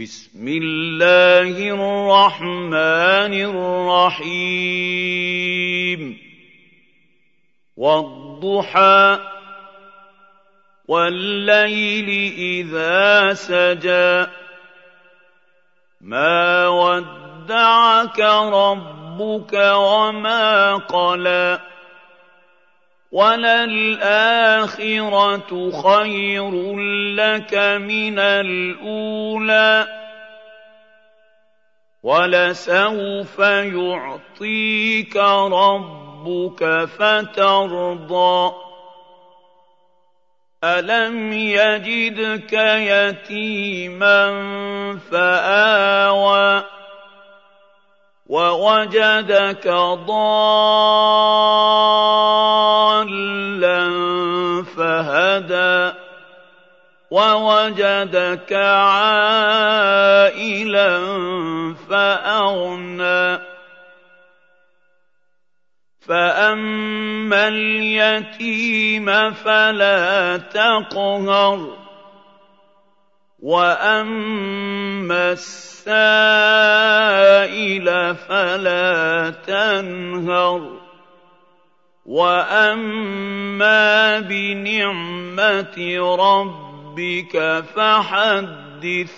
بسم الله الرحمن الرحيم. والضحى والليل إذا سجى. ما ودعك ربك وما قلى. وَلَلْآخِرَةُ خَيْرٌ لَّكَ مِنَ الْأُولَىٰ وَلَسَوْفَ يُعْطِيكَ رَبُّكَ فَتَرْضَىٰ أَلَمْ يَجِدْكَ يَتِيمًا فَآوَىٰ وَوَجَدَكَ ضَالًّا فَهَدَىٰ وَوَجَدَكَ عَائِلًا فَأَغْنَىٰ فَأَمَّا الْيَتِيمَ فَلَا تَقْهَرْ وَأَمَّا السَّائِلَ فَلَا تَنْهَرْ وَأَمَّا بِنِعْمَةِ رَبِّكَ فَحَدِّثْ